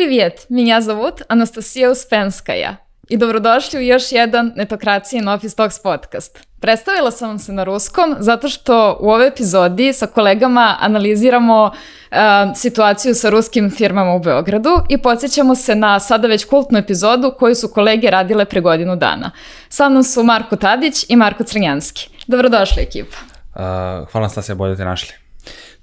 привет! Меня зовут Анастасija Uspenskaja i dobrodošli u još jedan Netokracijen Office Talks podcast. Predstavila sam vam se na ruskom zato što u ovoj epizodi sa kolegama analiziramo uh, situaciju sa ruskim firmama u Beogradu i podsjećamo se na sada već kultnu epizodu koju su kolege radile pre godinu dana. Sa mnom su Marko Tadić i Marko Crnjanski. Dobrodošli ekipa. Uh, hvala Stasija, bolje te našli.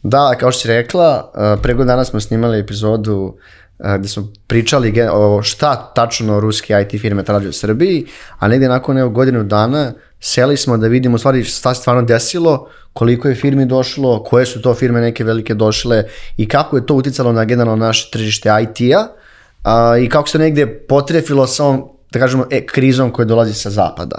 Da, kao što si rekla, pre godinu dana smo snimali epizodu gde smo pričali o šta tačno ruske IT firme traže u Srbiji, a negde nakon evo godinu dana seli smo da vidimo stvari šta se stvarno desilo, koliko je firmi došlo, koje su to firme neke velike došle i kako je to uticalo na generalno naše tržište IT-a i kako se negde potrefilo sa ovom, da kažemo, e, krizom koja dolazi sa zapada.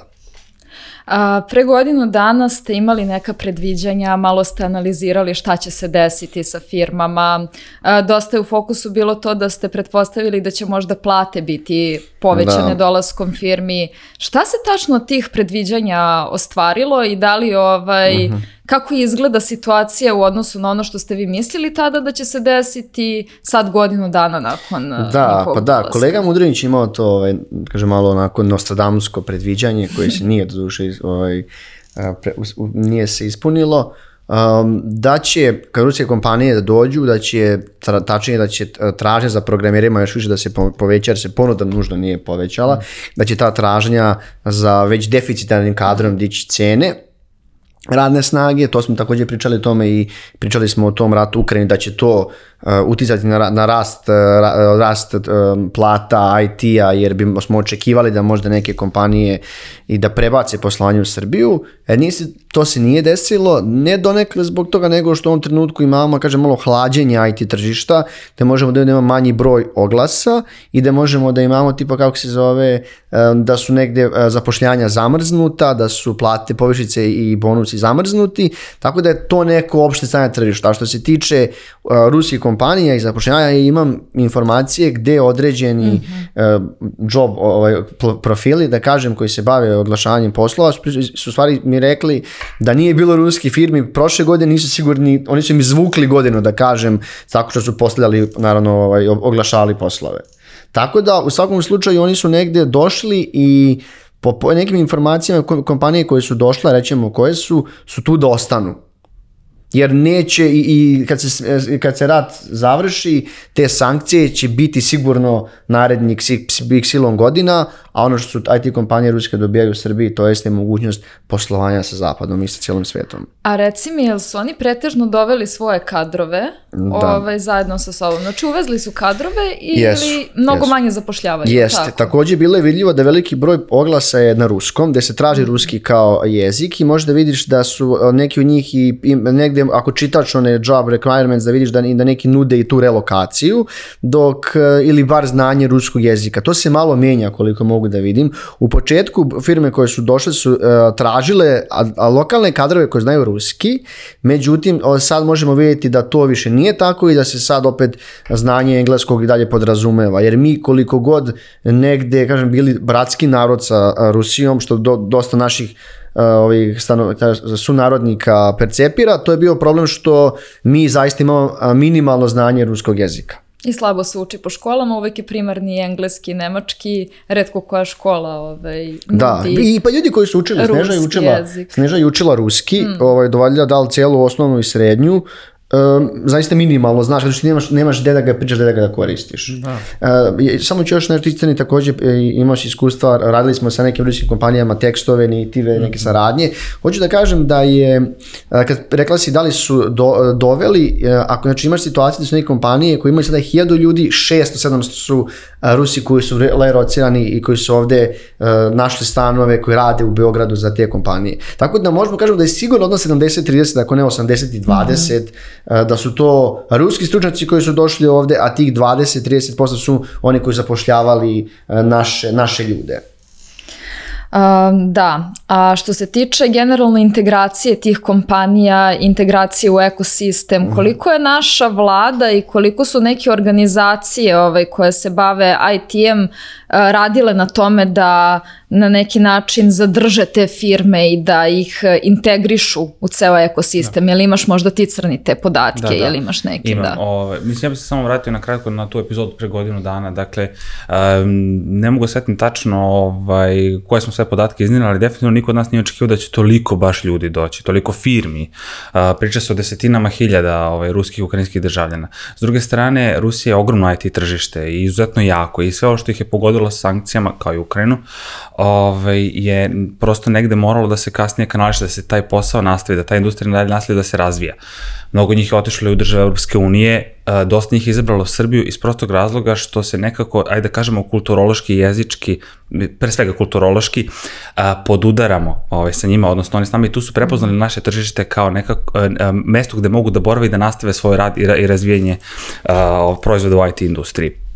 A, pre godinu dana ste imali neka predviđanja, malo ste analizirali šta će se desiti sa firmama. A, dosta je u fokusu bilo to da ste pretpostavili da će možda plate biti povećane da. dolaskom firmi. Šta se tačno tih predviđanja ostvarilo i da li ovaj... Uh mhm. Kako izgleda situacija u odnosu na ono što ste vi mislili tada da će se desiti sad godinu dana nakon uh, Da, pa da, dolaska. kolega Mudrinić imao to, ovaj, kaže malo onako nostradamusko predviđanje koje se nije doduše ovaj, pre, nije se ispunilo. Um, da će, kad ruske kompanije da dođu, da će, tačnije da će tražnja za programerima još više da se poveća, jer se ponuda nužno nije povećala, da će ta tražnja za već deficitarnim kadrom dići cene, radne snage, to smo takođe pričali o tome i pričali smo o tom ratu u Ukrajini da će to uticati na, na rast, uh, rast uh, plata IT-a jer bi smo očekivali da možda neke kompanije i da prebace poslovanje u Srbiju. E, nije se, to se nije desilo, ne donekle zbog toga nego što u ovom trenutku imamo, kažem, malo hlađenje IT tržišta, da možemo da imamo manji broj oglasa i da možemo da imamo tipa kako se zove, da su negde zapošljanja zamrznuta, da su plate, povišice i bonusi zamrznuti, tako da je to neko opšte stanje tržišta. A što se tiče uh, ruskih kompanija i zapošljavanja, imam informacije gde određeni mm -hmm. uh, job ovaj, profili, da kažem, koji se bave oglašavanjem poslova, su stvari mi rekli da nije bilo ruskih firmi, prošle godine nisu sigurni, oni su mi zvukli godinu, da kažem, tako što su postavljali, naravno, ovaj, oglašavali poslove. Tako da, u svakom slučaju, oni su negde došli i po, po nekim informacijama kompanije koje su došle, rećemo koje su, su tu da ostanu. Jer neće i, i kad, se, kad se rat završi, te sankcije će biti sigurno narednih silom godina, a ono što su IT kompanije ruske dobijaju u Srbiji, to jeste mogućnost poslovanja sa zapadom i sa cijelom svetom. A reci mi, jel su oni pretežno doveli svoje kadrove da. ovaj, zajedno sa sobom? Znači uvezli su kadrove ili jesu, mnogo jesu. manje zapošljavaju? Jeste, tako? takođe bilo je vidljivo da veliki broj oglasa je na ruskom, gde se traži ruski kao jezik i možda vidiš da su neki od njih i, i negde, ako čitaš one job requirements, da vidiš da, da neki nude i tu relokaciju, dok, ili bar znanje ruskog jezika. To se malo menja koliko mogu da vidim. U početku firme koje su došle su uh, tražile a, a lokalne kadrove koje znaju ruski, međutim sad možemo vidjeti da to više nije tako i da se sad opet znanje engleskog i dalje podrazumeva, jer mi koliko god negde, kažem, bili bratski narod sa Rusijom, što do, dosta naših ovih stano, sunarodnika percepira, to je bio problem što mi zaista imamo minimalno znanje ruskog jezika. I slabo se uči po školama, uvek je primarni engleski, nemački, redko koja škola ovaj, Da, i pa ljudi koji su učili, Sneža je učila, jezik. Sneža je učila ruski, mm. ovaj, dovaljala dal celu osnovnu i srednju, um, zaista minimalno znaš, zato što nemaš, nemaš gde da ga pričaš, gde da ga koristiš. Da. Uh, samo ću još nešto isceni, takođe e, imaš iskustva, radili smo sa nekim ruskim kompanijama tekstove, nitive, mm -hmm. neke saradnje. Hoću da kažem da je, uh, kad rekla si da li su do, doveli, uh, ako znači imaš situaciju da su neke kompanije koje imaju sada 1000 ljudi, 600, 700 su Rusi koji su lerocirani i koji su ovde uh, našli stanove koji rade u Beogradu za te kompanije. Tako da možemo kažemo da je sigurno odnos 70-30, ako ne 80-20, mm -hmm da su to ruski stručnjaci koji su došli ovde, a tih 20-30% su oni koji zapošljavali naše, naše ljude. Um, da, a što se tiče generalno integracije tih kompanija, integracije u ekosistem, mhm. koliko je naša vlada i koliko su neke organizacije ovaj, koje se bave ITM radile na tome da na neki način zadrže te firme i da ih e, integrišu u ceo ekosistem? Da. Jel imaš možda ti crni te podatke? Da, da. Jel imaš neke? Imam. Da. Ove, mislim, ja bih se samo vratio na kratko na tu epizodu pre godinu dana. Dakle, um, ne mogu setim tačno ovaj, koje smo sve podatke iznili, ali definitivno niko od nas nije očekivao da će toliko baš ljudi doći, toliko firmi. Uh, priča se o desetinama hiljada ovaj, ruskih i ukrajinskih državljana. S druge strane, Rusija je ogromno IT tržište i izuzetno jako i sve ovo što ih je pogodilo sankcijama, kao i Ukrajinu, ovaj, je prosto negde moralo da se kasnije kanališe, da se taj posao nastavi, da ta industrija nadalje nastavi da se razvija. Mnogo njih je otišlo u države Europske unije, dosta njih je izabralo Srbiju iz prostog razloga što se nekako, ajde da kažemo, kulturološki, jezički, pre svega kulturološki, podudaramo ovaj, sa njima, odnosno oni s nama i tu su prepoznali naše tržište kao nekako mesto gde mogu da borave i da nastave svoj rad i, razvijenje proizvoda u IT industriji.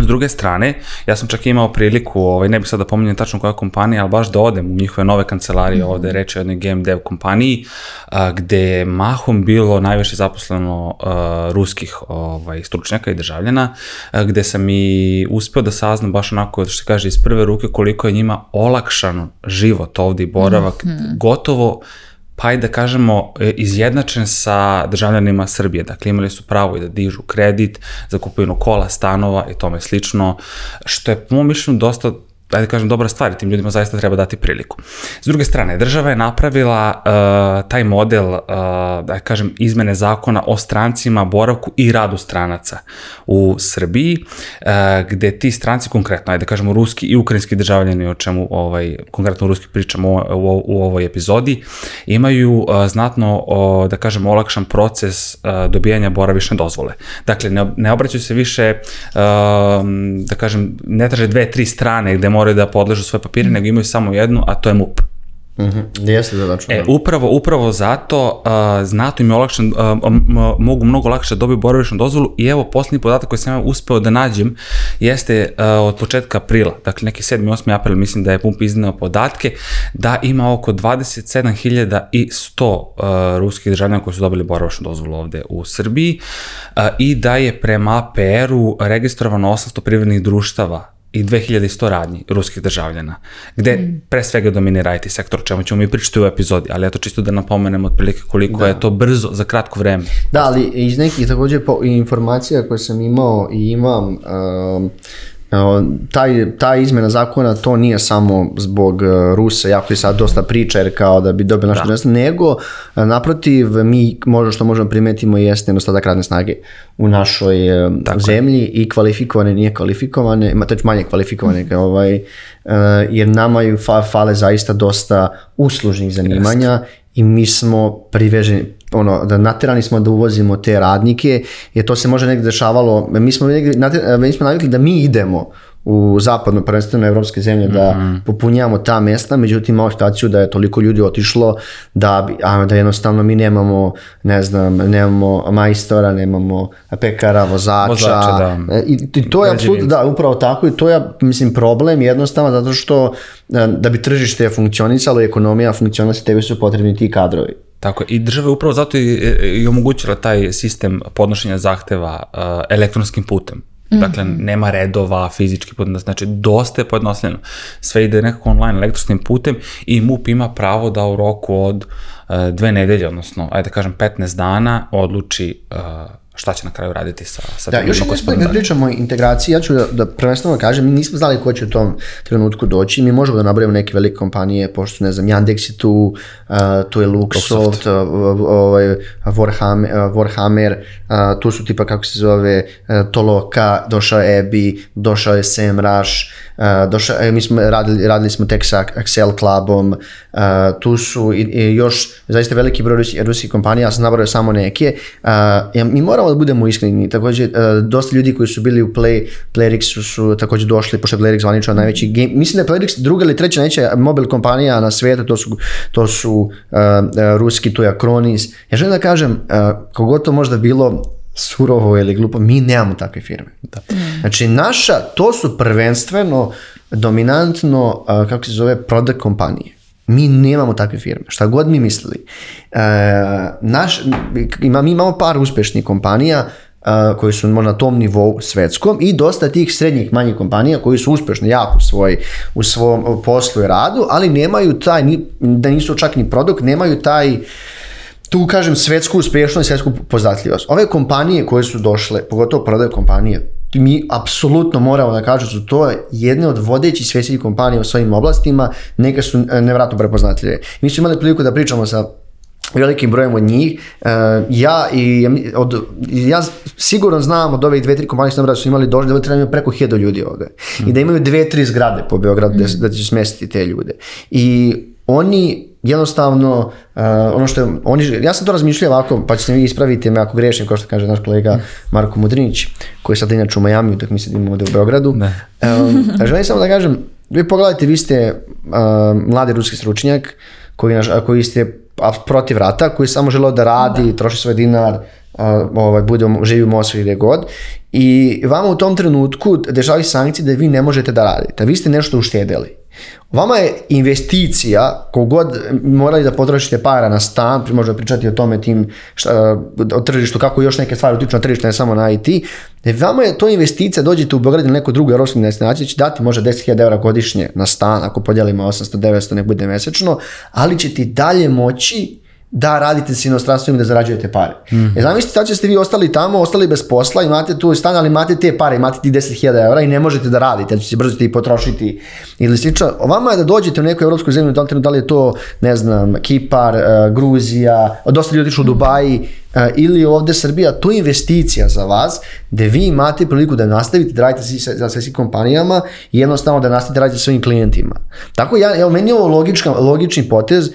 S druge strane, ja sam čak imao priliku, ovaj, ne bih sad da pominjem tačno koja kompanija, ali baš da odem u njihove nove kancelarije, mm ovde je reč o jednoj game dev kompaniji, a, gde je mahom bilo najviše zaposleno a, ruskih ovaj, stručnjaka i državljana, a, gde sam i uspeo da saznam baš onako, što se kaže, iz prve ruke koliko je njima olakšan život ovde i boravak, mm -hmm. gotovo pa i da kažemo, e, izjednačen sa državljanima Srbije. Dakle, imali su pravo i da dižu kredit za kupovinu kola, stanova i tome slično, što je po mom mišljenju dosta ajde kažem, dobra stvar i tim ljudima zaista treba dati priliku. S druge strane, država je napravila uh, taj model, uh, da kažem, izmene zakona o strancima, boravku i radu stranaca u Srbiji, uh, gde ti stranci konkretno, ajde kažemo, ruski i ukrajinski državljani, o čemu ovaj, konkretno ruski pričamo u, u, u ovoj epizodi, imaju uh, znatno, uh, da kažem, olakšan proces uh, dobijanja boravišne dozvole. Dakle, ne, ne obraćaju se više, uh, da kažem, ne traže dve, tri strane gde moraju da podležu svoje papire, mm. nego imaju samo jednu, a to je MUP. Mm -hmm. Jeste da znači. E, upravo, upravo zato uh, znato im je olakšan, uh, mogu mnogo lakše da dobiju boravišnu dozvolu i evo poslednji podatak koji sam uspeo da nađem jeste uh, od početka aprila, dakle neki 7. 8. april mislim da je PUMP iznao podatke da ima oko 27.100 uh, ruskih državljana koji su dobili boravišnu dozvolu ovde u Srbiji uh, i da je prema APR-u registrovano 800 privrednih društava i 2100 radnji ruskih državljana, gde mm. pre svega dominira IT sektor, o čemu ćemo mi pričati u epizodi, ali eto čisto da napomenemo otprilike koliko da. je to brzo za kratko vreme. Da, ali iz nekih takođe po, informacija koje sam imao i imam, um, taj, ta izmena zakona to nije samo zbog e, Rusa, jako je sad dosta priča jer kao da bi dobio našu da. nego e, naprotiv mi možda što možemo primetimo jeste nedostatak radne snage u našoj e, Tako zemlji je. i kvalifikovane, nije kvalifikovane, ima teč manje kvalifikovane, mm. ovaj, jer nama ju fale zaista dosta uslužnih zanimanja Jeste. i mi smo priveženi, ono, da naterani smo da uvozimo te radnike, jer to se može negde dešavalo, mi smo, negde, mi smo navikli da mi idemo u zapadno, prvenstveno evropske zemlje, da mm -hmm. popunjamo ta mesta, međutim imamo situaciju da je toliko ljudi otišlo da, bi, a, da jednostavno mi nemamo, ne znam, nemamo majstora, nemamo pekara, vozača. vozača da. E, I, I to je apsolutno, da, upravo tako i to je, mislim, problem jednostavno zato što e, da bi tržište funkcionisalo i ekonomija funkcionisala, tebi su potrebni ti kadrovi. Tako i država je upravo zato i, i omogućila taj sistem podnošenja zahteva uh, elektronskim putem. Dakle, mm -hmm. nema redova, fizički putem, znači dosta je pojednostavljeno. Sve ide nekako online elektronskim putem i MUP ima pravo da u roku od uh, dve nedelje, odnosno, ajde da kažem 15 dana, odluči uh, šta će na kraju raditi sa, sa da, još jedno kad pričamo o integraciji, ja ću da, da prvenstveno kažem, mi nismo znali ko će u tom trenutku doći, mi možemo da nabrajamo neke velike kompanije, pošto su, ne znam, Yandex je tu, uh, tu je Luxoft, uh, ovaj, Warhammer, uh, Warhammer uh, tu su tipa, kako se zove, uh, Toloka, došao je Ebi, došao je SEMrush, uh, došao, uh, mi smo radili, radili smo tek sa Excel Clubom, uh, tu su i, i još zaista veliki broj ruskih kompanija, ja sam nabrao samo neke, uh, ja, mi moramo moramo da budemo iskreni, takođe, uh, dosta ljudi koji su bili u Play, Playrixu su takođe došli, pošto je Playrix zvanično najveći game, mislim da je Playrix druga ili treća najveća mobil kompanija na svetu, to su, to su uh, uh, ruski, to je Acronis. Ja želim da kažem, uh, kogod to možda bilo surovo ili glupo, mi nemamo takve firme. Da. Znači, naša, to su prvenstveno dominantno, uh, kako se zove, product kompanije. Mi nemamo takve firme, šta god mi mislili. E, naš, ima, mi imamo par uspešnih kompanija, uh, koji su na tom nivou svetskom i dosta tih srednjih manjih kompanija koji su uspešni jako u, svoj, u svom poslu i radu, ali nemaju taj, ni- da nisu čak ni produkt, nemaju taj tu kažem svetsku uspešnost i svetsku poznatljivost. Ove kompanije koje su došle, pogotovo prodaju kompanije, mi apsolutno moramo da kažem da su to jedne od vodećih svetskih kompanija u svojim oblastima, neka su e, nevratno prepoznatljive. Mi smo imali priliku da pričamo sa velikim brojem od njih. E, ja i od, ja sigurno znam od ove dve, tri kompanije što da su imali došli da treba imaju preko 1000 ljudi ovde. I da imaju dve, tri zgrade po Beogradu da, da će smestiti te ljude. I oni jednostavno uh, ono što je, oni, ja sam to razmišljao ovako, pa ćete mi ispraviti me ako grešim, kao što kaže naš kolega Marko Mudrinić, koji je sad inače u Majamiju, dok mi sedimo ovde u Beogradu. Da. Um, želim samo da kažem, vi pogledajte, vi ste uh, mladi ruski stručnjak, koji, naš, koji ste protiv rata, koji samo želeo da radi, troši svoj dinar, a, ovaj, bude, živi u Moskvi gde god. I vama u tom trenutku dešavaju sankcije da vi ne možete da radite. Vi ste nešto uštedeli. Vama je investicija, kogod morali da potrošite para na stan, možemo pričati o tome tim, šta, o tržištu, kako još neke stvari utiču na tržište, ne samo na IT, vama je to investicija, dođete u Beograd ili neku drugu evropsku destinaciju, će dati možda 10.000 evra godišnje na stan, ako podijelimo 800-900, ne bude mesečno, ali ćete i dalje moći da radite s inostranstvom i da zarađujete pare. Mm. E zamislite sad ste vi ostali tamo, ostali bez posla, imate tu stan, ali imate te pare, imate ti 10.000 evra i ne možete da radite, ćete brzo i potrošiti ili slično. Vama je da dođete u neku evropsku zemlju, da li, da li je to, ne znam, Kipar, uh, Gruzija, dosta ljudi u Dubaji, uh, ili ovde Srbija, to je investicija za vas, gde vi imate priliku da nastavite da radite sa, sa svetskim kompanijama i jednostavno da nastavite da radite sa svojim klijentima. Tako ja, evo, meni je ovo logička, logični potez,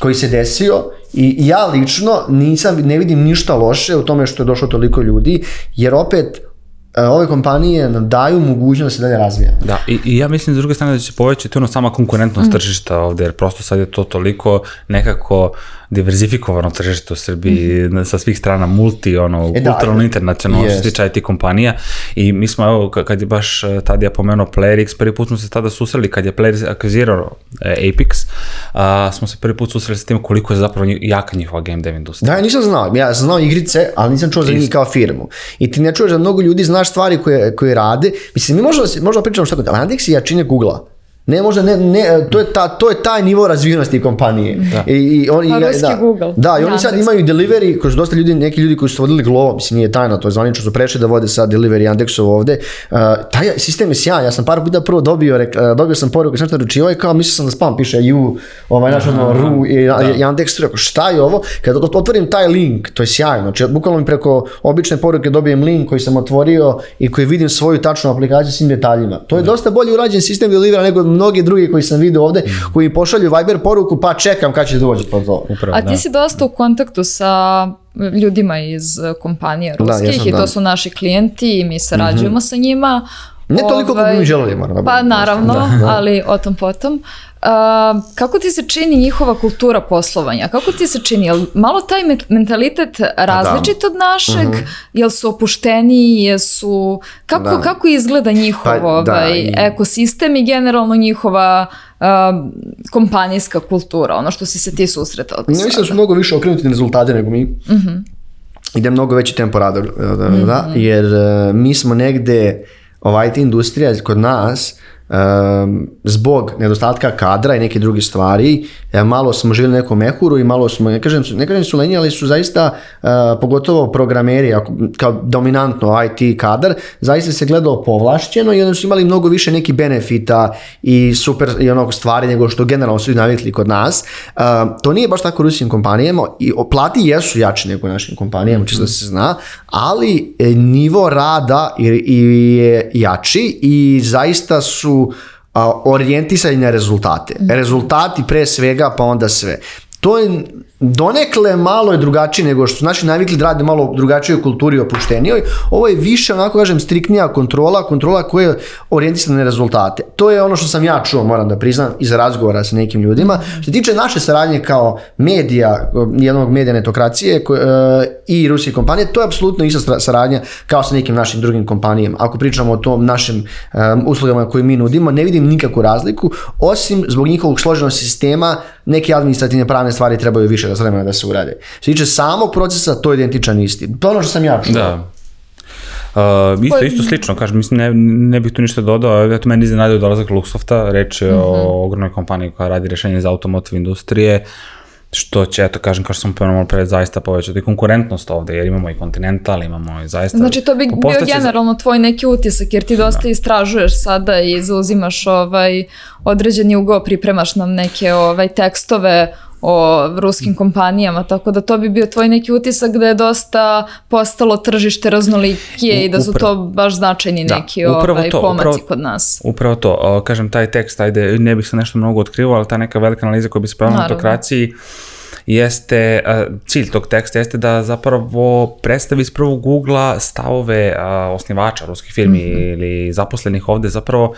koji se desio i ja lično nisam, ne vidim ništa loše u tome što je došlo toliko ljudi, jer opet ove kompanije nam daju mogućnost da se dalje razvija. Da, i, i ja mislim s druge strane da će se povećati ono sama konkurentnost mm. tržišta ovde, jer prosto sad je to toliko nekako diverzifikovano tržište u Srbiji, mm. sa svih strana multi, ono, e, kulturalno, da, internacionalno, što se tiče IT kompanija i mi smo, evo, kad je baš tad ja pomenuo PlayerX, prvi put smo se tada susreli, kad je PlayerX akvizirao e, Apex, a, smo se prvi put susreli sa tim koliko je zapravo jaka njihova game dev industrija. Da, ja nisam znao, ja sam znao igrice, ali nisam čuo za njih kao firmu. I ti ne čuješ da mnogo ljudi znaš stvari koje, koje rade, mislim, mi možda, možda pričamo šta kod, Yandex je jačine Google-a. Ne, možda ne, ne, to je, ta, to je taj nivo razvijenosti kompanije. Da. I, i oni, pa ruski da, Google. Da, i oni sad imaju delivery, kroz dosta ljudi, neki ljudi koji su vodili Glovo, mislim nije tajna, to je zvanično su prešli da vode sad delivery Yandexov ovde. Uh, taj sistem je sjajan, ja sam par puta prvo dobio, rek, uh, dobio sam poruku, sam te ručio i kao mislio sam da spam, piše you, ovaj naš ono, ru, i, da. Yandex, rekao šta je ovo? Kad otvorim taj link, to je sjajno, znači bukvalno mi preko obične poruke dobijem link koji sam otvorio i koji vidim svoju tačnu aplikaciju s svim detaljima. To je da. dosta bolje urađen sistem delivera nego mnogi drugi koji sam video ovde, mm. koji pošalju Viber poruku, pa čekam kad će dođe pa to. Upravo, A ti da. si dosta u kontaktu sa ljudima iz kompanija ruskih da, ja i to da. su naši klijenti i mi sarađujemo mm -hmm. sa njima. Ne toliko ovaj, kako bi mi želeli, moram da Pa naravno, da, da. ali o tom potom. Uh, kako ti se čini njihova kultura poslovanja? Kako ti se čini? Jel malo taj mentalitet različit da. od našeg? Mm -hmm. Jel su opušteniji? Jesu... Kako, da. kako izgleda njihov pa, ovaj, da, ekosistem i generalno njihova uh, kompanijska kultura? Ono što si se ti susretao? Ne mislim da su mnogo više okrenuti na rezultate nego mi. Mm -hmm. Ide mnogo veći tempo rada, da, da, mm -hmm. jer uh, mi smo negde, ova IT industrija kod nas, um, zbog nedostatka kadra i neke druge stvari, ja, malo smo živjeli nekom mehuru i malo smo, ne kažem, ne kažem su lenji, ali su zaista, uh, pogotovo programeri, ako, kao dominantno IT kadar, zaista se gledao povlašćeno i onda su imali mnogo više neki benefita i super i onog stvari nego što generalno su navikli kod nas. Uh, to nije baš tako ruskim kompanijama i plati jesu jači nego našim kompanijama, čisto da se zna, ali e, nivo rada je jači i zaista su orijentisani na rezultate. Rezultati pre svega, pa onda sve. To je donekle malo je drugačije nego što su naši navikli da rade malo drugačijoj kulturi opuštenijoj. Ovo je više, onako kažem, striktnija kontrola, kontrola koja je orijentisana na rezultate. To je ono što sam ja čuo, moram da priznam, iz razgovora sa nekim ljudima. Što tiče naše saradnje kao medija, jednog medija netokracije koje, i ruske kompanije, to je apsolutno ista saradnja kao sa nekim našim drugim kompanijama. Ako pričamo o tom našim um, uslugama koje mi nudimo, ne vidim nikakvu razliku, osim zbog njihovog složenog sistema, neke administrativne pravne stvari trebaju više da vremena da se urade. Što se tiče samog procesa, to je identičan isti. To je ono što sam ja čuo. Da. Uh, isto, isto slično, kažem, mislim, ne, ne bih tu ništa dodao, eto meni iznenadio dolazak Luxsofta, reč je mm -hmm. o ogromnoj kompaniji koja radi rešenje za automotive industrije, što će, eto kažem, kao što sam pomenuo malo pre, zaista povećati konkurentnost ovde, jer imamo i Continental, imamo i zaista... Znači, to bi bio generalno za... tvoj neki utisak, jer ti dosta da. istražuješ sada i zauzimaš ovaj, određeni ugo, pripremaš nam neke ovaj, tekstove o ruskim kompanijama, tako da to bi bio tvoj neki utisak da je dosta postalo tržište raznolikije i da su to baš značajni da, neki ovaj, to, pomaci upravo, kod nas. Upravo to, kažem, taj tekst, ajde, ne bih se nešto mnogo otkrivao, ali ta neka velika analiza koja bi se pravila na autokraciji, jeste, cilj tog teksta jeste da zapravo predstavi iz prvog ugla stavove osnivača ruskih firmi mm -hmm. ili zaposlenih ovde zapravo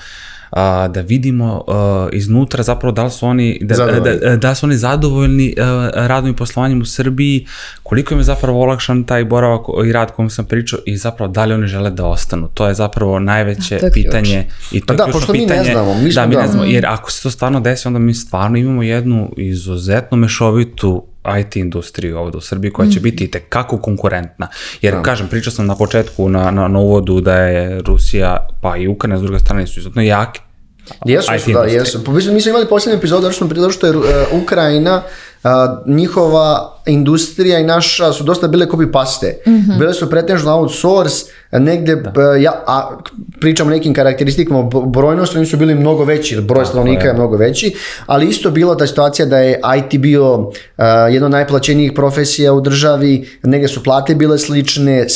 a, da vidimo a, iznutra zapravo da li su oni da, da, da su oni zadovoljni a, radom i poslovanjem u Srbiji, koliko im je zapravo olakšan taj boravak i rad kojem sam pričao i zapravo da li oni žele da ostanu. To je zapravo najveće to je pitanje i to pa je da, pošto pitanje. Mi ne znamo, mi da, mi da. ne znamo, jer ako se to stvarno desi, onda mi stvarno imamo jednu izuzetno mešovitu IT industriju ovde u Srbiji koja će mm. biti tekako konkurentna. Jer, da. kažem, pričao sam na početku, na, na, na uvodu da je Rusija, pa i Ukrajina s druge strane su izuzetno jake Jesu, IT da, jesu. Pa, mi smo imali posljednju epizodu, što smo što je uh, Ukrajina, njihova industrija i naša su dosta bile copy paste. Mm -hmm. Bile su pretežno outsource, negde, da. ja, a, pričamo o nekim karakteristikama brojnosti, oni su bili mnogo veći, broj da, stanovnika je mnogo veći, ali isto bila ta situacija da je IT bio uh, jedna od najplaćenijih profesija u državi, negde su plate bile slične, uh,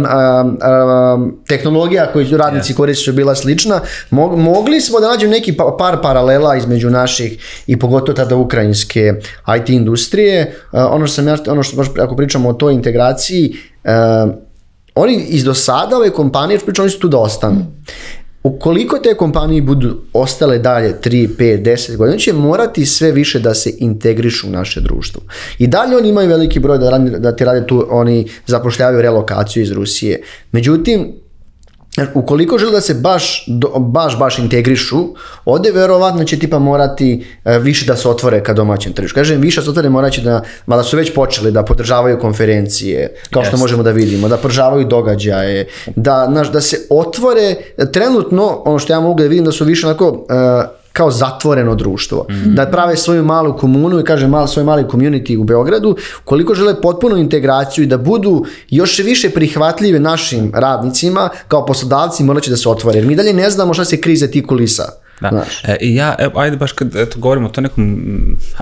uh, uh, tehnologija koju radnici yes. koriste su bila slična, Mo, mogli smo da nađemo neki pa, par paralela između naših i pogotovo tada ukrajinske IT industrije. Uh, ono što sam ja, ono što baš ako pričamo o toj integraciji, uh, oni iz do sada ove kompanije, pričam, oni su tu da ostanu. Ukoliko te kompanije budu ostale dalje 3, 5, 10 godina, će morati sve više da se integrišu u naše društvo. I dalje oni imaju veliki broj da, radi, da ti rade tu, oni zapošljavaju relokaciju iz Rusije. Međutim, ukoliko žele da se baš, baš, baš integrišu, ovde verovatno će tipa morati e, više da se otvore ka domaćem tržištu. Kažem, više da se otvore morat će da, mada su već počeli da podržavaju konferencije, kao što možemo da vidimo, da podržavaju događaje, da, znaš, da se otvore, trenutno, ono što ja mogu da vidim, da su više onako uh, kao zatvoreno društvo. Mm. Da prave svoju malu komunu i kaže mal, svoj mali community u Beogradu, koliko žele potpunu integraciju i da budu još više prihvatljive našim radnicima, kao poslodavci morat će da se otvore. Jer mi dalje ne znamo šta se krize ti kulisa. Da. Znaš. E, ja, e, ajde baš kad eto, govorimo o to nekom,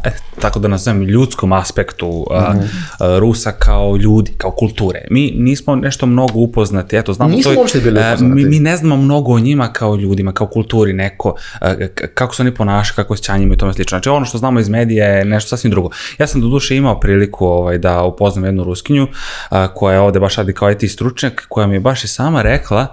e, tako da nazovem, ljudskom aspektu mm -hmm. a, Rusa kao ljudi, kao kulture. Mi nismo nešto mnogo upoznati, eto, znamo nismo to... uopšte bili upoznati. Mi, mi ne znamo mnogo o njima kao ljudima, kao kulturi, neko, a, kako se oni ponašaju, kako se i tome slično. Znači, ono što znamo iz medija je nešto sasvim drugo. Ja sam do duše imao priliku ovaj, da upoznam jednu Ruskinju, a, koja je ovde baš radi kao IT stručnjak, koja mi je baš i sama rekla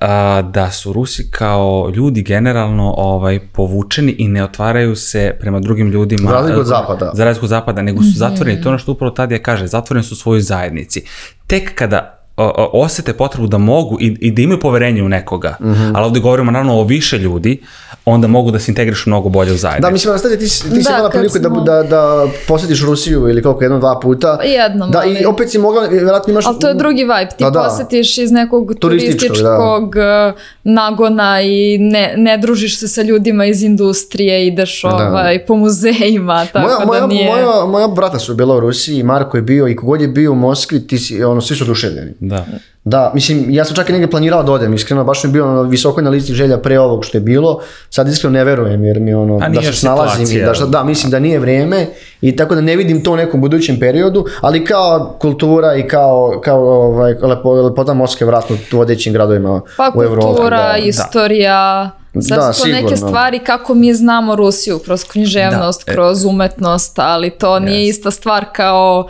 a, da su Rusi kao ljudi generalno ovaj, povučeni i ne otvaraju se prema drugim ljudima. Za razliku od zapada. Za razliku od zapada, nego su zatvoreni. To je ono što upravo Tadija kaže, zatvoreni su u svojoj zajednici. Tek kada osete potrebu da mogu i, i da imaju poverenje u nekoga, mm -hmm. ali ovde govorimo naravno o više ljudi, onda mogu da se integrišu mnogo bolje u zajednicu. Da, mislim, Anastasia, ti, ti da, si imala priliku da smo... da, da, da posjetiš Rusiju ili koliko, jedno, dva puta. Jednom, da, ali... I opet si mogla, vjerojatno imaš... Ali to je drugi vibe, ti da, da. posjetiš iz nekog turističkog da. nagona i ne, ne družiš se sa ljudima iz industrije, ideš da. ovaj, po muzejima, tako moja, da moja, nije... Moja, moja brata su bila u Rusiji, Marko je bio i kogod je bio u Moskvi, ti si, ono, svi su oduševljeni. Da. Da, mislim, ja sam čak i negdje planirao da odem, iskreno, baš mi bio ono, visoko na listi želja pre ovog što je bilo, sad iskreno ne verujem, jer mi ono, da se snalazim, da, šta, da, mislim da nije vrijeme i tako da ne vidim to u nekom budućem periodu, ali kao kultura i kao, kao ovaj, lepo, lepota Moskve vratno u vodećim gradovima pa, u Evropi. Pa kultura, da, istorija, da. Sad da, su to sigurno. neke stvari kako mi znamo Rusiju, kroz književnost, da. E. kroz umetnost, ali to nije yes. ista stvar kao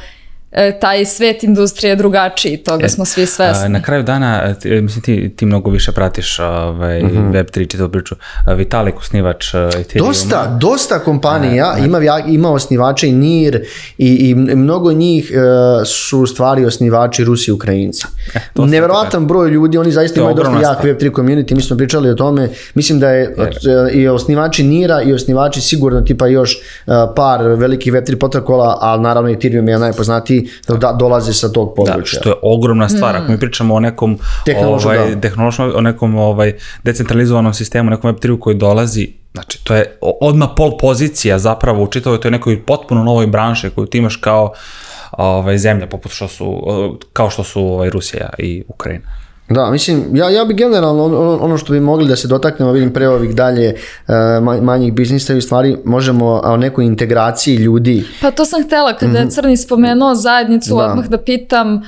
taj svet industrije je drugačiji, toga e, smo svi svesni. Na kraju dana, ti, mislim, ti, ti mnogo više pratiš ovaj, mm -hmm. Web3 čitavu priču. Vitalik, osnivač Ethereum. Dosta, dosta kompanija a, ima, ima osnivača i NIR i, i mnogo njih uh, su stvari osnivači Rusi i Ukrajinci. E, Neverovatan broj ljudi, oni zaista imaju dosta jak Web3 community, mi smo pričali o tome, mislim da je Jer. i osnivači NIR-a i osnivači sigurno tipa još uh, par velikih Web3 protokola, ali naravno Ethereum je najpoznatiji ljudi da dolaze sa tog Da, područja. što je ogromna stvar. Ako mi pričamo o nekom Tehnološko, ovaj, da. tehnološkom, o nekom ovaj, decentralizovanom sistemu, nekom web koji dolazi, znači to je o- odmah pol pozicija zapravo u čitavoj toj nekoj potpuno novoj branši koju ti imaš kao ovaj, zemlja, poput što su, kao što su ovaj, Rusija i Ukrajina. Da, mislim, ja, ja bi generalno ono, ono što bi mogli da se dotaknemo, vidim pre ovih dalje e, ma- manjih biznisa i stvari možemo o nekoj integraciji ljudi. Pa to sam htela, kada je Crni spomenuo zajednicu, Mhm. Da. odmah da pitam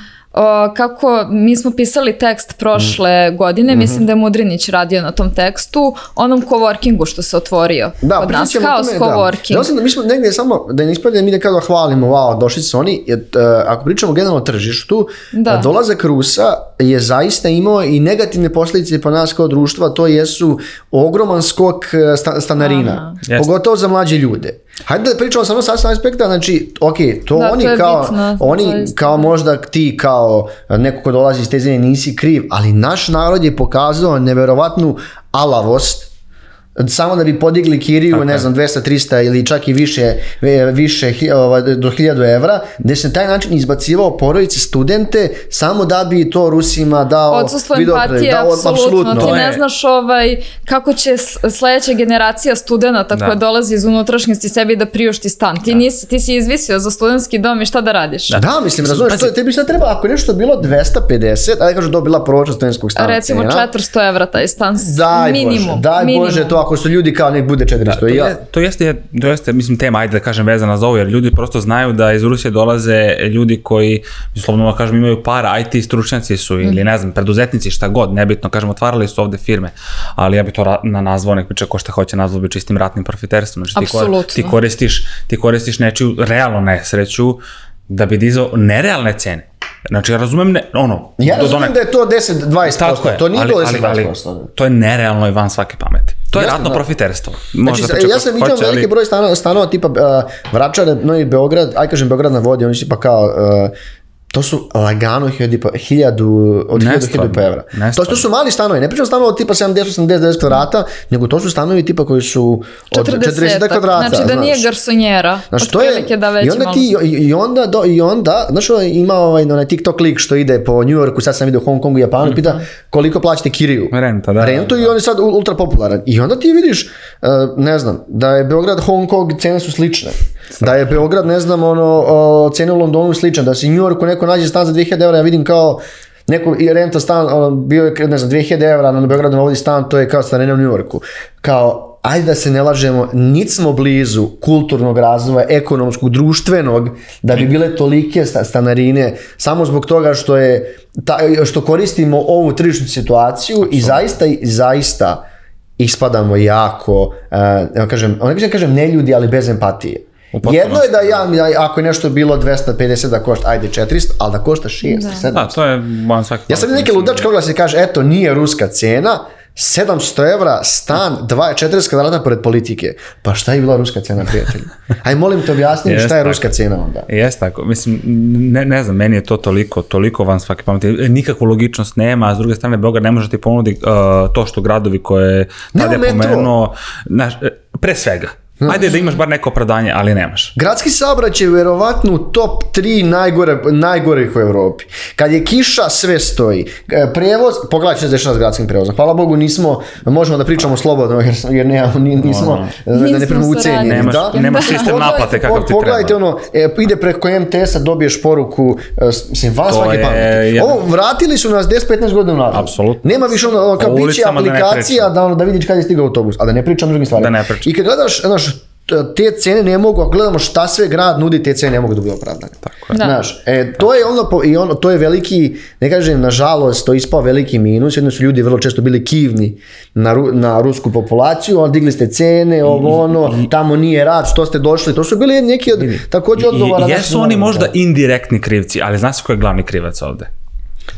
kako, mi smo pisali tekst prošle godine, mislim da je Mudrinić radio na tom tekstu, onom coworkingu što se otvorio Da, pričat nas, Haos tome, da. coworking. Da, sam da mi smo negdje samo, da ne ispadne mi da kao da hvalimo, wow, došli su oni, jer, e, ako pričamo generalno o tržištu, Da. e, dolazak Rusa je zaista imao i negativne posljedice po nas kao društva, to jesu ogroman skok e, sta- stanarina, Aha. Pogotovo za mlađe ljude. Hajde da pričamo samo sa sa aspekta, znači, ok, to Da, to oni je kao, bitno, oni zaista. kao možda ti kao neko ko dolazi iz te zemlje nisi kriv, ali naš narod je pokazao neverovatnu alavost samo da bi podigli kiriju, ne znam, 200, 300 ili čak i više, više do 1000 evra, gde se na taj način izbacivao porodice studente samo da bi to Rusima dao Odsustvo empatije, da, od- apsolutno. Ti To ne znaš ovaj, kako će sledeća generacija studenta Da. koja dolazi iz unutrašnjosti sebi da priušti stan. Ti, nisi, ti si izvisio za studentski dom i šta da radiš? Da, mislim, razumiješ, to je, tebi sad treba, ako nešto bilo 250, ajde kažu da je bila proračun studentskog stana Recimo cena. 400 evra taj stan. Daj minimum. Bože, daj minimum. Bože, to ako su ljudi kao nek bude 400. To, I ja, je, to, jeste, to jeste, mislim, tema, ajde da kažem, vezana za ovo, jer ljudi prosto znaju da iz Rusije dolaze ljudi koji, slobodno da kažem, imaju para, IT stručnjaci su ili, ne znam, preduzetnici, šta god, nebitno, kažem, otvarali su ovde firme, ali ja bi to na nazvao, nek priča ko šta hoće, nazvao bi čistim ratnim profiterstvom, znači ti, Apsolutno. ti koristiš, ti koristiš nečiju realnu nesreću da bi dizao nerealne cene. Znači, ja razumem, ne, ono, ja razumijem donek- da je to 10-20%, Tako je, to nije ali, bilo ali, ali, 10-20%. to je nerealno i van svake pameti. To je Jasno, ratno da. profiterstvo. Znači, Možda priča ja sam vidio veliki ali- broj stanova, stanova tipa uh, Vračare, Novi Beograd, aj kažem Beograd na vodi, oni su pa kao, uh, to su lagano hiljadu, i po- hiljadu od hiljadu do Nestvarno, hiljadu pa evra. To, nestvarno. to su mali stanovi, ne pričam stanovi od tipa 70, 80, 90 kvadrata, nego to su stanovi tipa koji su od 40, 40 kvadrata. Znači da nije znaš. garsonjera. Znaš, to je, da već i onda ti, i, onda, do, i onda, znaš, ovaj, ima ovaj, onaj TikTok lik što ide po New Yorku, sad sam vidio u Hong Kongu i Japanu, pita koliko plaćate kiriju. Renta, da. Rentu i on je sad ultra popularan. I onda ti vidiš, uh, ne znam, da je Beograd, Hong Kong, cene su slične. Da je Beograd, ne znam, ono, cene u Londonu slične. Da se New Yorku neko nađe stan za 2000 evra, ja vidim kao neko i renta stan, ono, bio je, ne znam, 2000 evra, na Beogradu na vodi stan, to je kao stanina u New Yorku. Kao, ajde da se ne lažemo, nit smo blizu kulturnog razvoja, ekonomskog, društvenog, da bi bile tolike sta- stanarine, samo zbog toga što je, ta, što koristimo ovu tržišnu situaciju i zaista, i zaista ispadamo jako, uh, kažem, ne kažem, kažem ne ljudi, ali bez empatije. Jedno je da ja, ja, ako je nešto bilo 250 da košta, ajde 400, ali da košta 600, 700. Da, to je van svake Ja sam neke ludačke oglase kaže, eto, nije ruska cena, 700 evra, stan, 2, 40 kvadrata pored politike. Pa šta je bila ruska cena, prijatelji? Aj, molim te objasni šta je tako. ruska cena onda. Jeste tako, mislim, ne, ne znam, meni je to toliko, toliko van svake pameti. Nikakvu logičnost nema, a s druge strane Beograd ne može ti ponudi uh, to što gradovi koje Nema tad je pomenuo, znaš, e, pre svega. Ajde da imaš bar neko opravdanje, ali nemaš. Gradski saobraćaj je verovatno u top 3 najgore, najgorih u Evropi. Kad je kiša, sve stoji. E, Prevoz, pogledaj što se dešava s gradskim prevozom. Hvala Bogu nismo, možemo da pričamo slobodno jer, jer nemamo, ni- nismo, da ne saradnji. ucenjeni. Nemaš- da? nemaš sistem Pogledajte- naplate kakav ti Pogledajte treba. ono, e, ide preko MTS-a, dobiješ poruku, e, mislim, To svake je pameti. jedan- Ovo, vratili su nas 10-15 godina unazad. Apsolutno. Nema više ono, kao O bit će ulicama da ne aplikacija pričam. da, ono, da vidiš kad je stigao autobus, a da ne pričam o drugim stvarima. Da ne pričam. I kad gledaš, znaš, te cene ne mogu, ako gledamo šta sve grad nudi, te cene ne mogu da budu opravdane. Tako Da. Znaš, e, to je ono, po- i ono, to je veliki, ne kažem, nažalost, to je ispao veliki minus, jedno su ljudi vrlo često bili kivni na, ru- na rusku populaciju, on digli ste cene, ovo ono, tamo nije rad, što ste došli, to su bili neki od, također odgovora. I, jesu oni ono, možda da. indirektni krivci, ali znaš ko je glavni krivac ovde?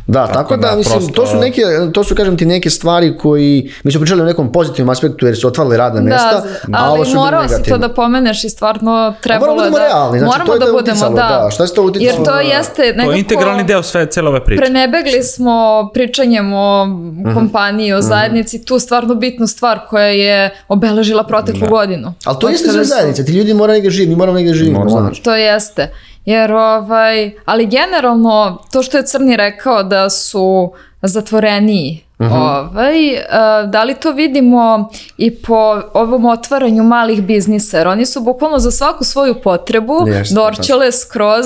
Da, tako, da, da, mislim, prosto- to su neke, to su, kažem ti, neke stvari koji, mi smo pričali o nekom pozitivnom aspektu jer su otvarali radna mesta, Da, a ovo ali su morao si to da pomeneš i stvarno trebalo moramo da budemo realni, znači, moramo to je da to budemo, uticalo, da. da, šta je to uticalo Jer to na- jeste nekako... To je integralni deo sve, cele ove priče. Prenebegli smo pričanjem o Mhm. kompaniji, o zajednici, tu stvarno bitnu stvar koja je obeležila proteklu godinu. Ali to jeste sve zajednice, ti ljudi moraju negdje živjeti, mi moramo negdje živjeti, Normalno. znaš. To jeste. Jer ovaj, ali generalno to što je Crni rekao da su zatvoreniji Mhm. Ovaj, e, da li to vidimo i po ovom otvaranju malih biznisa, jer oni su bukvalno za svaku svoju potrebu Jeste, dorčale skroz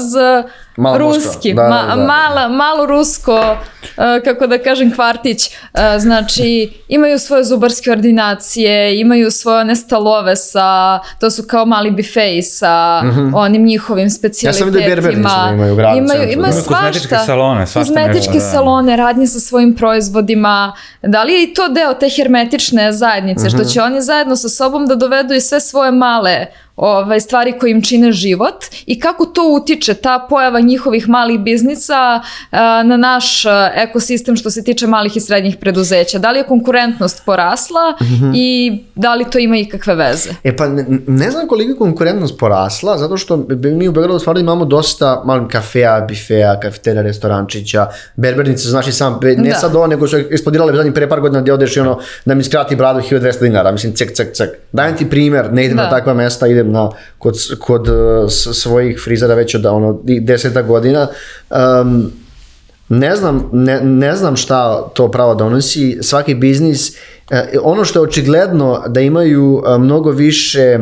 Malo ruski, da, ma- da, da. mala, malo rusko, e, kako da kažem, kvartić. E, Znači, imaju svoje zubarske ordinacije, imaju svoje one stalove sa, to su kao mali bifeji sa onim njihovim specijalitetima. vidio berbernicu da imaju u gradu Imaju, imaju Imaju kozmetičke svašta. salone, svašta Kozmetičke da. salone, radnje sa svojim proizvodima. Da li je i to deo te hermetične zajednice, što će oni zajedno sa sobom da dovedu i sve svoje male ovaj, stvari koje im čine život i kako to utiče, ta pojava njihovih malih biznisa na naš ekosistem što se tiče malih i srednjih preduzeća. Da li je konkurentnost porasla i da li to ima ikakve veze? E pa ne, ne znam koliko je konkurentnost porasla, zato što mi u Beogradu stvarno imamo dosta malim kafeja, bifeja, kafetera, restorančića, berbernice, znaš i sam, ne Da. sad ovo, nego su eksplodirale zadnjih pre par godina gdje odeš i ono, da mi skrati bradu 1200 dinara, mislim, cek, cek, cek. Dajem ti primjer, ne idem Da. na takva mesta, idem na, kod, kod uh, s- svojih frizera već od ono, deseta godina. Um, ne znam, ne, ne znam šta to pravo donosi, svaki biznis, e, ono što je očigledno da imaju e, mnogo više e,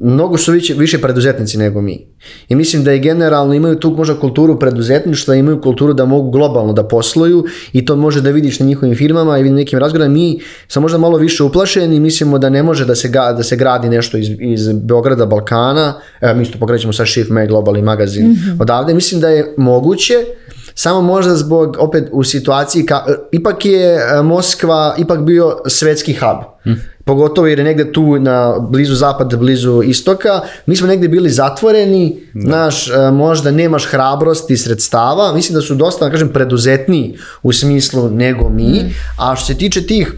mnogo su više, više preduzetnici nego mi. I mislim da i generalno imaju tu možda kulturu preduzetništva, imaju kulturu da mogu globalno da posluju i to može da vidiš na njihovim firmama i nekim razgovorima. Mi smo možda malo više uplašeni i mislimo da ne može da se, ga, da se gradi nešto iz, iz Beograda, Balkana. Evo, mi isto pokrećemo sa Shift Mag globalni magazin odavde. Mislim da je moguće, samo možda zbog, opet u situaciji, ka, ipak je Moskva ipak bio svetski hub. Pogotovo jer je negde tu na blizu zapada, blizu istoka. Mi smo negde bili zatvoreni, naš, e, možda nemaš hrabrosti, sredstava. Mislim da su dosta, da kažem, preduzetniji u smislu nego mi. A što se tiče tih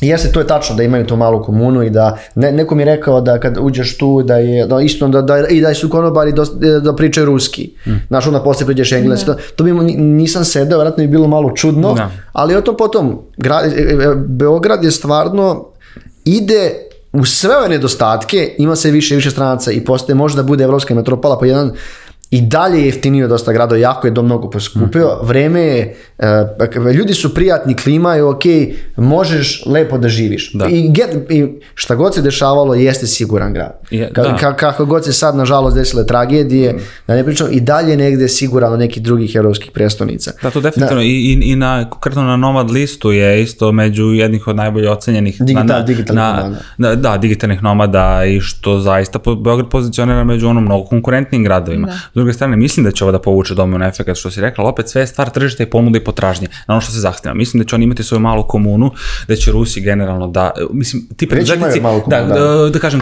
Jeste, to je tačno da imaju tu malu komunu i da ne, neko mi je rekao da kad uđeš tu da je da isto da, da, i da su konobari dosta, da pričaju ruski. Znaš, onda posle priđeš engleski. To, to bi nisam sedeo, vjerojatno bi bilo malo čudno, Da. ali o tom potom, e, Beograd je stvarno ide u sve ove nedostatke, ima se više i više stranaca i postaje možda bude evropska metropola po jedan i dalje je jeftinio dosta gradova, jako je do mnogo poskupio. Vreme je, e, ljudi su prijatni, klima je ok, možeš lepo da živiš. Da. I, get, I šta god se dešavalo, jeste siguran grad. Je, Ka, da. ka- kako god se sad, nažalost, desile tragedije, da ne pričam, i dalje negde siguran od nekih drugih evropskih prestonica. Da, to definitivno. I, i, i na, konkretno na Nomad listu je isto među jednih od najbolje ocenjenih. Digital- na, na, digitalnih na, nomada. na- da, digitalnih nomada i što zaista po, Beograd pozicionira među ono mnogo konkurentnim gradovima. Da. Druge strane, mislim da će ovo da povuče domino efekt, što si rekla, opet sve je stvar tržišta i ponude i potražnje, na ono što se zahteva. Mislim da će oni imati svoju malu komunu, da će Rusi generalno da, mislim, ti preduzetnici, da, komunu, da, da. da kažem,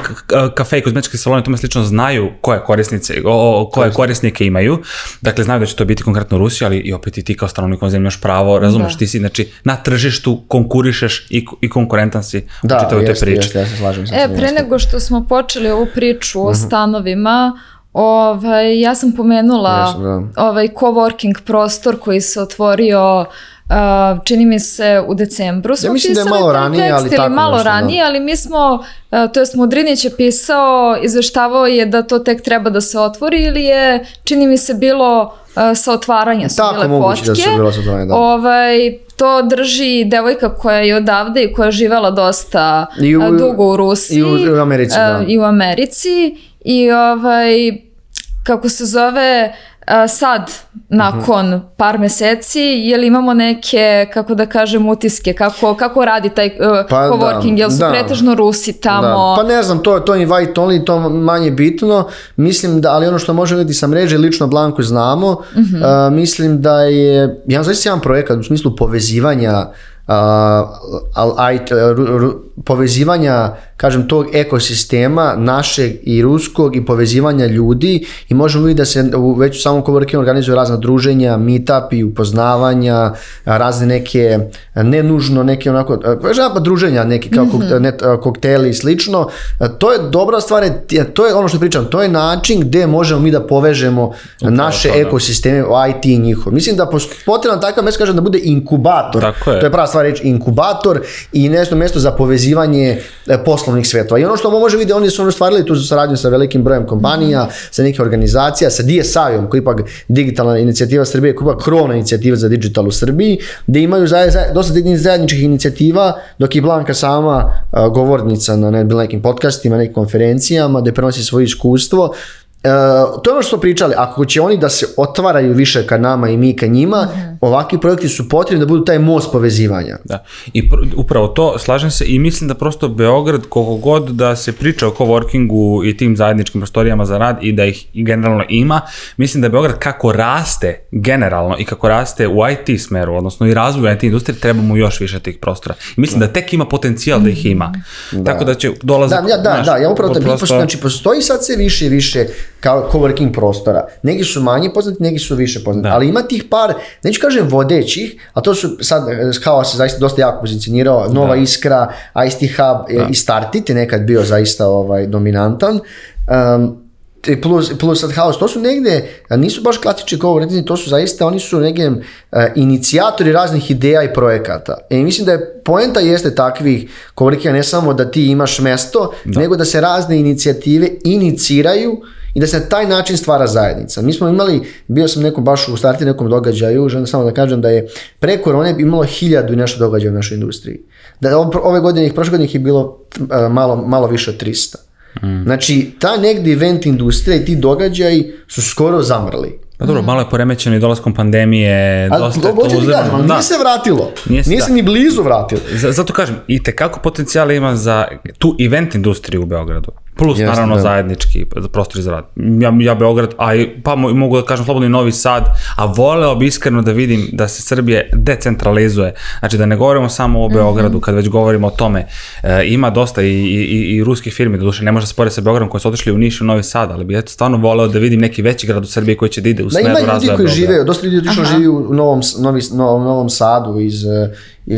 kafe i kozmetički saloni, tome slično znaju koje korisnice, o, koje korisnike imaju. Dakle, znaju da će to biti konkretno Rusi, ali i opet i ti kao stanovnik zemlje imaš pravo, razumeš, Da. ti si, znači, na tržištu konkurišeš i, i konkurentan si u Da, čitavoj toj jeste, priči. jeste, ja se slažem sa E, pre nego što smo počeli ovu priču Mhm. o stanovima, ovaj, ja sam pomenula Jesu, da. ovaj coworking prostor koji se otvorio Uh, čini mi se u decembru smo mislim da je malo ranije, tekst ali tako malo nešto, da. ranije, ali mi smo, uh, to jest Mudrinić je pisao, izveštavao je da to tek treba da se otvori ili je, čini mi se, bilo uh, sa otvaranja su Tako bile moguće da su bilo sa otvaranja, da. Ovaj, to drži devojka koja je odavde i koja je živela dosta I u- uh, dugo u Rusiji. i u- u Americi, da. I u Americi. I ovaj, kako se zove, uh, sad, nakon par meseci, je li imamo neke, kako da kažem, utiske, kako, kako radi taj uh, Pa da, coworking, jel su da. pretežno Rusi tamo? Da. Pa ne znam, to, to je invite only, to manje bitno. Mislim da, ali ono što možemo vidjeti sa mreže, lično Blanku znamo, Mhm. a, mislim da je, jedan zaista jedan projekat u smislu povezivanja a, ru- povezivanja, kažem, tog ekosistema našeg i ruskog i povezivanja ljudi i možemo vidjeti da se u već u samom coworkingu organizuju razna druženja, meetupi, upoznavanja, razne neke, ne nužno neke onako, kažem, pa druženja neki kao kok- net, kokteli i slično. To je dobra stvar, to je ono što pričam, to je način gde možemo mi da povežemo naše to, da. ekosisteme, IT i njihov. Mislim da potrebno takav mes kažem da bude inkubator. Tako je. To je prava stvar stvari reći inkubator i nešto mesto za povezivanje e, poslovnih svetova. I ono što može vidjeti, oni su ono stvarili tu saradnju sa velikim brojem kompanija, sa nekih organizacija, sa DSI-om, koji ipak digitalna inicijativa Srbije, koja ipak krovna inicijativa za digital u Srbiji, gde imaju zaje, zaje, dosta zajedničkih inicijativa, dok je Blanka sama a, govornica na ne, nekim podcastima, nekim konferencijama, gde prenosi svoje iskustvo. E, to je ono što smo pričali, ako će oni da se otvaraju više ka nama i mi ka njima, ovakvi projekti su potrebni da budu taj most povezivanja. Da. I pr upravo to, slažem se i mislim da prosto Beograd, koliko god da se priča o coworkingu i tim zajedničkim prostorijama za rad i da ih generalno ima, mislim da Beograd kako raste generalno i kako raste u IT smeru, odnosno i razvoju IT industrije, trebamo još više tih prostora. I mislim da tek ima potencijal da ih ima. Da. Tako da će dolazak... Da, ja, da, da, ja upravo te prosto... znači postoji sad sve više i više kao coworking prostora. Neki su manje poznati, neki su više poznati, da. ali ima tih par, neću kažem vodećih, a to su sad kao se zaista dosta jako pozicionirao, Nova da. Iskra, ICT Hub da. i Startit je nekad bio zaista ovaj dominantan. Um, plus, plus sad House, to su negde, nisu baš klasični coworking, to su zaista, oni su negde uh, inicijatori raznih ideja i projekata. I mislim da je poenta jeste takvih coworkinga ne samo da ti imaš mesto, da. nego da se razne inicijative iniciraju i da se na taj način stvara zajednica. Mi smo imali, bio sam nekom baš u starti nekom događaju, želim samo da kažem da je pre korone imalo hiljadu i nešto događaja u našoj industriji. Da ove godine, ih, prošle godine ih je bilo malo, malo više od 300. Mm. Znači, ta negdje event industrija i ti događaji su skoro zamrli. Pa dobro, malo je poremećeno i dolaskom pandemije, ali, dosta je to. Kažem, da. nije se vratilo, nije se, nije se da. ni blizu vratilo. Zato kažem, i tekako potencijala ima za tu event industriju u Beogradu. Plus, Jasne, naravno, da. zajednički prostor za rad. Ja, ja Beograd, a i, pa mogu da kažem slobodno i Novi Sad, a voleo bi iskreno da vidim da se Srbije decentralizuje. Znači, da ne govorimo samo o Beogradu, mm -hmm. kad već govorimo o tome. E, ima dosta i, i, i ruskih firmi, do duše ne može se spore sa Beogradom koji su otišli u Niš i u Novi Sad, ali bi eto stvarno voleo da vidim neki veći grad u Srbiji koji će da ide u smeru razvoja Da, ima ljudi koji žive, dosta ljudi otišlo živi u Novom, Novi, Novom, Novom Sadu iz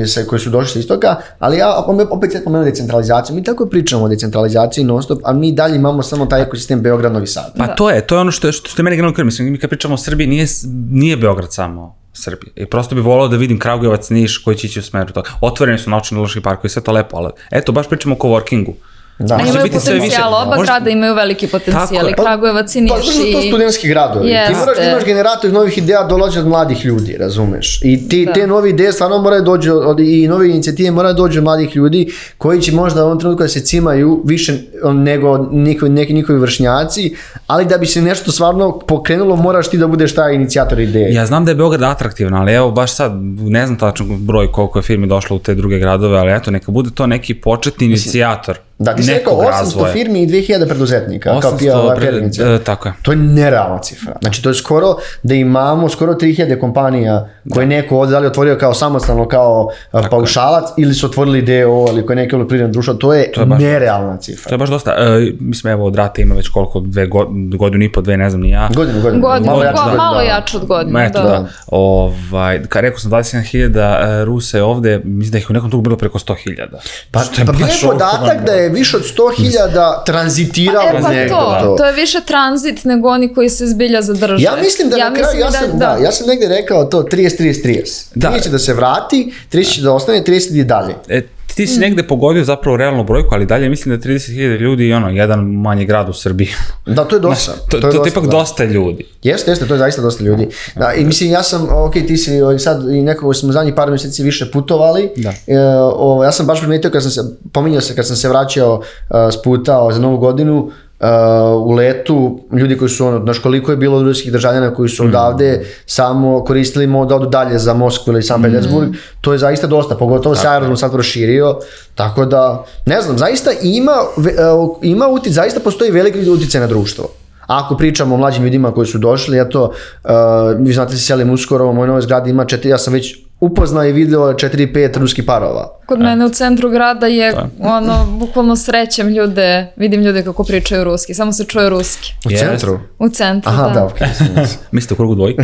sa, koji su došli sa istoka, ali ja opet sad pomenuo decentralizaciju. Mi tako pričamo o decentralizaciji non stop, a mi dalje imamo samo taj ekosistem Beograd, Novi Sad. Pa da. to je, to je ono što, što, što je meni generalno. Mislim, mi kad pričamo o Srbiji, nije, nije Beograd samo Srbije. I prosto bi volao da vidim Kragujevac, Niš koji će ići u smeru toga. Otvoreni su naučno-loški parkovi, sve to lepo, ali eto, baš pričamo o coworkingu. Da. A imaju potencijal, oba možda... grada imaju veliki potencijal, i Kragujevac i Niš. Pa, pa to studentski gradovi. Jeste. Ti moraš da imaš generator novih ideja dolaze od mladih ljudi, razumeš? I ti, da. te nove ideje stvarno moraju dođu od, i nove inicijative moraju dođu od mladih ljudi koji će možda u ovom trenutku da se cimaju više nego njihovi, neki njihovi vršnjaci, ali da bi se nešto stvarno pokrenulo moraš ti da budeš taj inicijator ideje. Ja znam da je Beograd atraktivan, ali evo baš sad ne znam tačno broj koliko je firmi došlo u te druge gradove, ali eto neka bude to neki početni inicijator. Da, ti si rekao 800 razvoja. firmi i 2000 preduzetnika 800 kao pija prijateljnice. E, tako je. To je nerealna cifra. Znači to je skoro da imamo skoro 3000 kompanija koje da. neko ovde da li otvorio kao samostalno kao tako paušalac je. ili su otvorili DO ili koje neke privredno društvo, to je, to je baš, nerealna cifra. To je baš dosta. E, mislim evo od rata ima već koliko dve go, godinu i po dve, ne znam ni ja. Godinu, godinu. godinu malo, jače, go, malo da. jače od godine. Eto, da. da. Ovaj, ka rekao sam 27.000 Ruse ovde, mislim da ih u nekom tugu bilo preko 100.000. Pa, pa bio je podatak da je više od 100.000 tranzitiralo e, pa negde. To, to, to je više tranzit nego oni koji se zbilja zadrže. Ja mislim da ja na kraju, ja, sam, da, da. ja sam negde rekao to 30, 30, 30. Da. 30 će da se vrati, 30 će da ostane, 30 i dalje. E, ti si mm. negde pogodio zapravo realnu brojku, ali dalje mislim da 30.000 ljudi i ono, jedan manji grad u Srbiji. Da, to je dosta. to, to, to, je to ipak da. dosta ljudi. Jeste, jeste, to je zaista dosta ljudi. Da, I mislim, ja sam, ok, ti si sad i nekako smo zadnjih par meseci više putovali. Da. E, o, ja sam baš primetio kad sam se, pominjao se kad sam se vraćao uh, s puta za novu godinu, uh, u letu, ljudi koji su, ono, znaš koliko je bilo ruskih državljana koji su mm. odavde samo koristili mo da odu dalje za Moskvu ili San Petersburg, mm. to je zaista dosta, pogotovo se aerodrom sad proširio, tako da, ne znam, zaista ima, uh, ima utic, zaista postoji veliki uticaj na društvo. Ako pričamo o mlađim ljudima koji su došli, eto, uh, vi znate se selim uskoro, u mojoj novoj zgradi ima četiri, ja sam već upoznao i video 4-5 ruskih parova. Kod mene u centru grada je da. ono, bukvalno srećem ljude, vidim ljude kako pričaju ruski, samo se čuje ruski. U yes. centru? U centru, Aha, da. da. Okay. Mislite u krugu dvojke?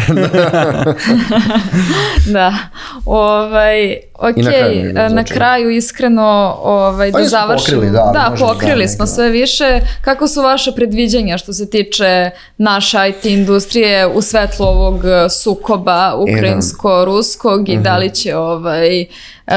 da. Ovaj, ok, na kraju, na kraju iskreno ovaj, da završimo. Pokrili, da, da pokrili da, smo da. sve više. Kako su vaše predviđenja što se tiče naše IT industrije u svetlu ovog sukoba ukrajinsko-ruskog i -hmm. Da li će ovaj, e,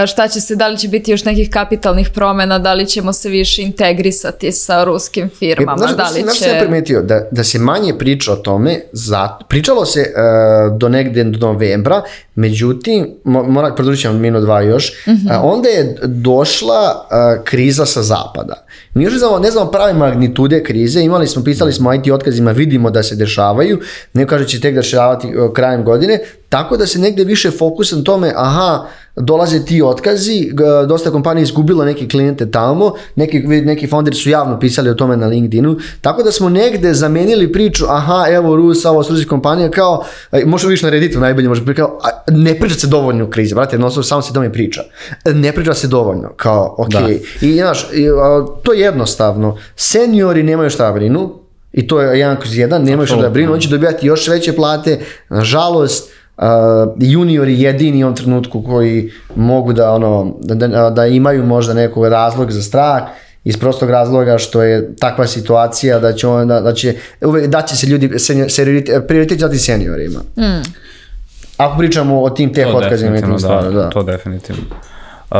šta će se, da li će biti još nekih kapitalnih promena, da li ćemo se više integrisati sa ruskim firmama, Znaš, da li znaš će... sam ja primetio? Da, da se manje priča o tome, zato, pričalo se uh, do negde do novembra, međutim, mo, mora produžiti ćemo minut dva još, Mhm. uh, onda je došla uh, kriza sa zapada. Mi još znamo, ne znamo prave magnitude krize, imali smo, pisali smo IT otkazima, vidimo da se dešavaju, ne kaže će tek dešavati uh, krajem godine, tako da se negde više fokus na tome, aha, dolaze ti otkazi, dosta kompanija izgubilo neke klijente tamo, neki, neki founderi su javno pisali o tome na LinkedInu, tako da smo negde zamenili priču, aha, evo Rus, ovo su kompanija, kao, može više na Redditu najbolje, može kao, a, ne priča se dovoljno o krizi, brate, jednostavno samo se tome priča. Ne priča se dovoljno, kao, ok. I, znaš, i, a, to je jednostavno, seniori nemaju šta da brinu, i to je jedan kroz jedan, nemaju šta da brinu, on će dobijati još veće plate, nažalost, uh, juniori jedini u ovom trenutku koji mogu da, ono, da, da, da imaju možda nekog razlog za strah, iz prostog razloga što je takva situacija da će, on, da, da će uvek da će se ljudi senior, prioritet dati seniorima. Hmm. Ako pričamo o tim teh To otkazima i tim definitivno, stvarima, da. To definitivno. Uh,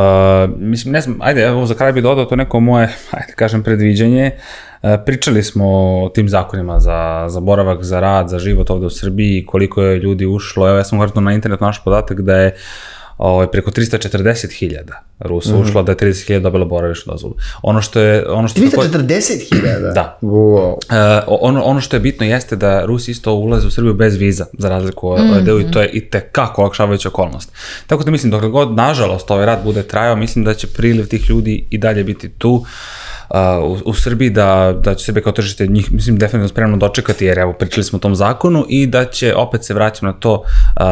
mislim, ne znam, ajde, evo za kraj bi dodao to neko moje, ajde kažem, predviđanje. Uh, pričali smo o tim zakonima za, za boravak, za rad, za život ovde u Srbiji, koliko je ljudi ušlo. Evo, ja sam govorio na internet naš podatak da je ovaj, preko 340.000 Rusa Mhm. ušlo, da je 30.000 dobilo boravišnu dozvolu. Ono što je... Ono što takođe- 340.000? Da. Wow. Uh, ono, ono što je bitno jeste da Rusi isto ulaze u Srbiju bez viza, za razliku od mm -hmm. i to je i tekako olakšavajuća okolnost. Tako da mislim, dok god, nažalost, ovaj rat bude trajao, mislim da će priliv tih ljudi i dalje biti tu. Uh, u, u Srbiji da, da će sebe kao tržište njih, mislim, definitivno spremno dočekati, jer evo, pričali smo o tom zakonu i da će, opet se vraćam na to, uh,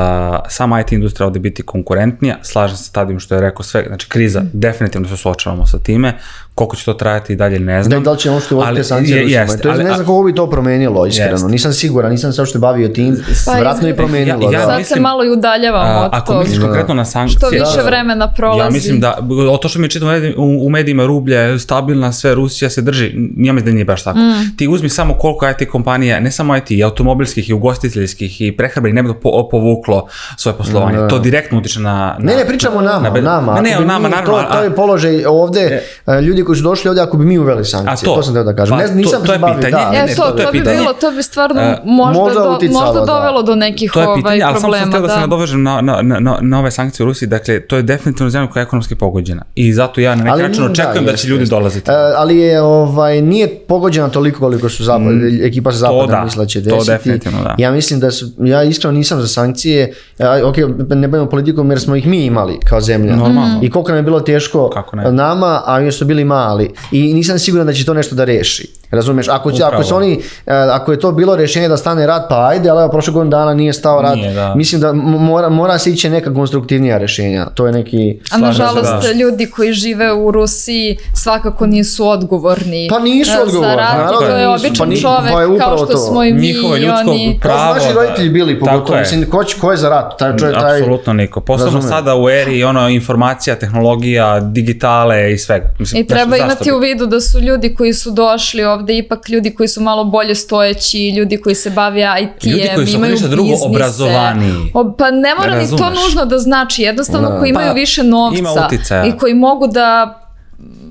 sama IT industrija ovde biti konkurentnija, slažem se s tadim što je rekao sve, znači kriza, definitivno se suočavamo sa time, koliko će to trajati i dalje ne znam. Ne, da li će uopšte uvoditi Ali- te sankcije je- Rusima? jeste, To je, ali- ne znam kako bi to promenilo, iskreno. Jeste. Nisam siguran, nisam se uopšte bavio tim. Pa Vratno je promenilo, Ja- ja da. Sad se malo i udaljavamo A, od ako toga. misliš konkretno na sankcije... Što više da. vremena prolazi. Ja mislim da, o to što mi čitam u medijima- u, u medijima, rublja je stabilna, sve, Rusija se drži, ja mislim da nije baš tako. Mm. Ti uzmi samo koliko IT kompanija, ne samo IT, i automobilskih, i ugostiteljskih, i prehrambenih, ne bi po, povuklo svoje poslovanje. Da. To direktno utiče na... na Ne, ne, pričamo o nama, na nama. Ne, ne, o nama, mi- naravno. To, to je položaj ovde, e, ljudi koji su došli ovde, ako bi mi uveli sankcije. To? to sam teo da kažem. Pa, ne, znam, to- nisam to je se bavio, pitanje. da. Ne, E, ne, to, to- to, to je bi pitanje. bilo, to bi stvarno E, možda, možda do, uticalo, možda da. dovelo do nekih To je ovaj, pitanje, ali samo sam htio da, se da. nadovežem na, na, na, na, ove sankcije u Rusiji. Dakle, to je definitivno zemlja koja je ekonomski pogođena. I zato ja na neki način da, očekujem da, će ljudi dolaziti. Ali je, ovaj, nije pogođena toliko koliko su zapad, ekipa sa zapada da, mislila će to desiti. definitivno, da. Ja mislim da su, ja iskreno nisam za sankcije, a, ok, ne bavimo politikom jer smo ih mi imali kao zemlja. Normalno. I koliko nam je bilo teško Kako ne. nama, a još su bili mali. I nisam siguran da će to nešto da reši. Razumeš? Ako, će, ako, su oni, e, ako je to bilo rješenje da stane rat, pa ajde, ali evo, prošle godine dana nije stao rat. Nije, da. Mislim da mora, mora se ići neka konstruktivnija rješenja. To je neki... A nažalost, da. ljudi koji žive u Rusiji svakako nisu odgovorni Pa nisu odgovorni, za naravno To je nisu. običan Pa ni- čovek, pa je kao što to. smo i mi Njihovo i ljudsko oni. Pravo. su naši da- roditelji bili, pogotovo. Mislim, ko, će- ko je za rat? Taj čovjek, taj... Apsolutno niko. Posebno Razumem. sada u eri ono informacija, tehnologija, digitale i svega. Mislim, I treba znaš, zašto imati u vidu da su ljudi koji su došli ovde ipak ljudi koji su malo bolje stojeći, ljudi koji se bave IT-em, Ljudi koji su, ako imaju ništa drugo, biznise. obrazovaniji. O, pa ne mora ni to nužno da znači, jednostavno Da. koji imaju Pa, više novca ima i koji mogu da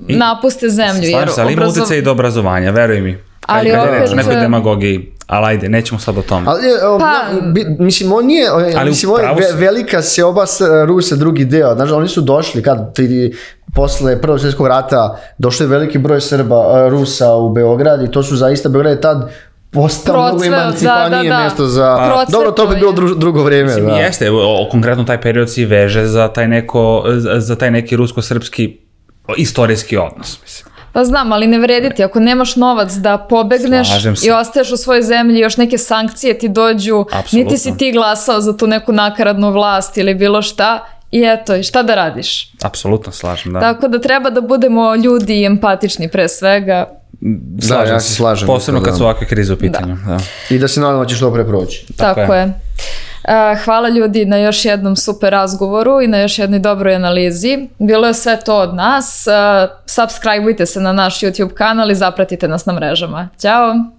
I- napuste zemlju. Slažem se, ali ima obrazov- utjecaj i do obrazovanja, veruj mi. Ali Kad je opet- reč o nekoj demagogiji, ali ajde, nećemo sad o tome. Ali, je, o, Pa- bi- mislim, on nije, Ali mislim, on je si. velika seoba Rusa drugi deo. Znači, oni su došli, kad, ti, posle Prvog svjetskog rata, došlo je veliki broj Srba, a, Rusa u Beograd i to su zaista, Beograd je tad postao mnogo Procveo, emancipanije da, da, da. mesto za... Procvetao Dobro, to bi je. bilo dru, drugo vrijeme. Mislim, da. Jeste, o, konkretno taj period se i veže za taj neko, za, za taj neki rusko-srpski istorijski odnos, mislim. Pa znam, ali ne vredi ti. Ako nemaš novac da pobegneš Slažem i ostaješ u svojoj zemlji, još neke sankcije ti dođu, Apsolutno. niti si ti glasao za tu neku nakaradnu vlast ili bilo šta, i eto, i šta da radiš? Apsolutno slažem, da. Tako da treba da budemo ljudi i empatični pre svega. Da, ja se slažem. Posebno kad Da. su ovakve krize u pitanju. Da. I da se nadamo da će što pre proći. Tako, Tako je. je. E, hvala ljudi na još jednom super razgovoru i na još jednoj dobroj analizi. Bilo je sve to od nas. Uh, subscribeujte se na naš YouTube kanal i zapratite nas na mrežama. Ćao!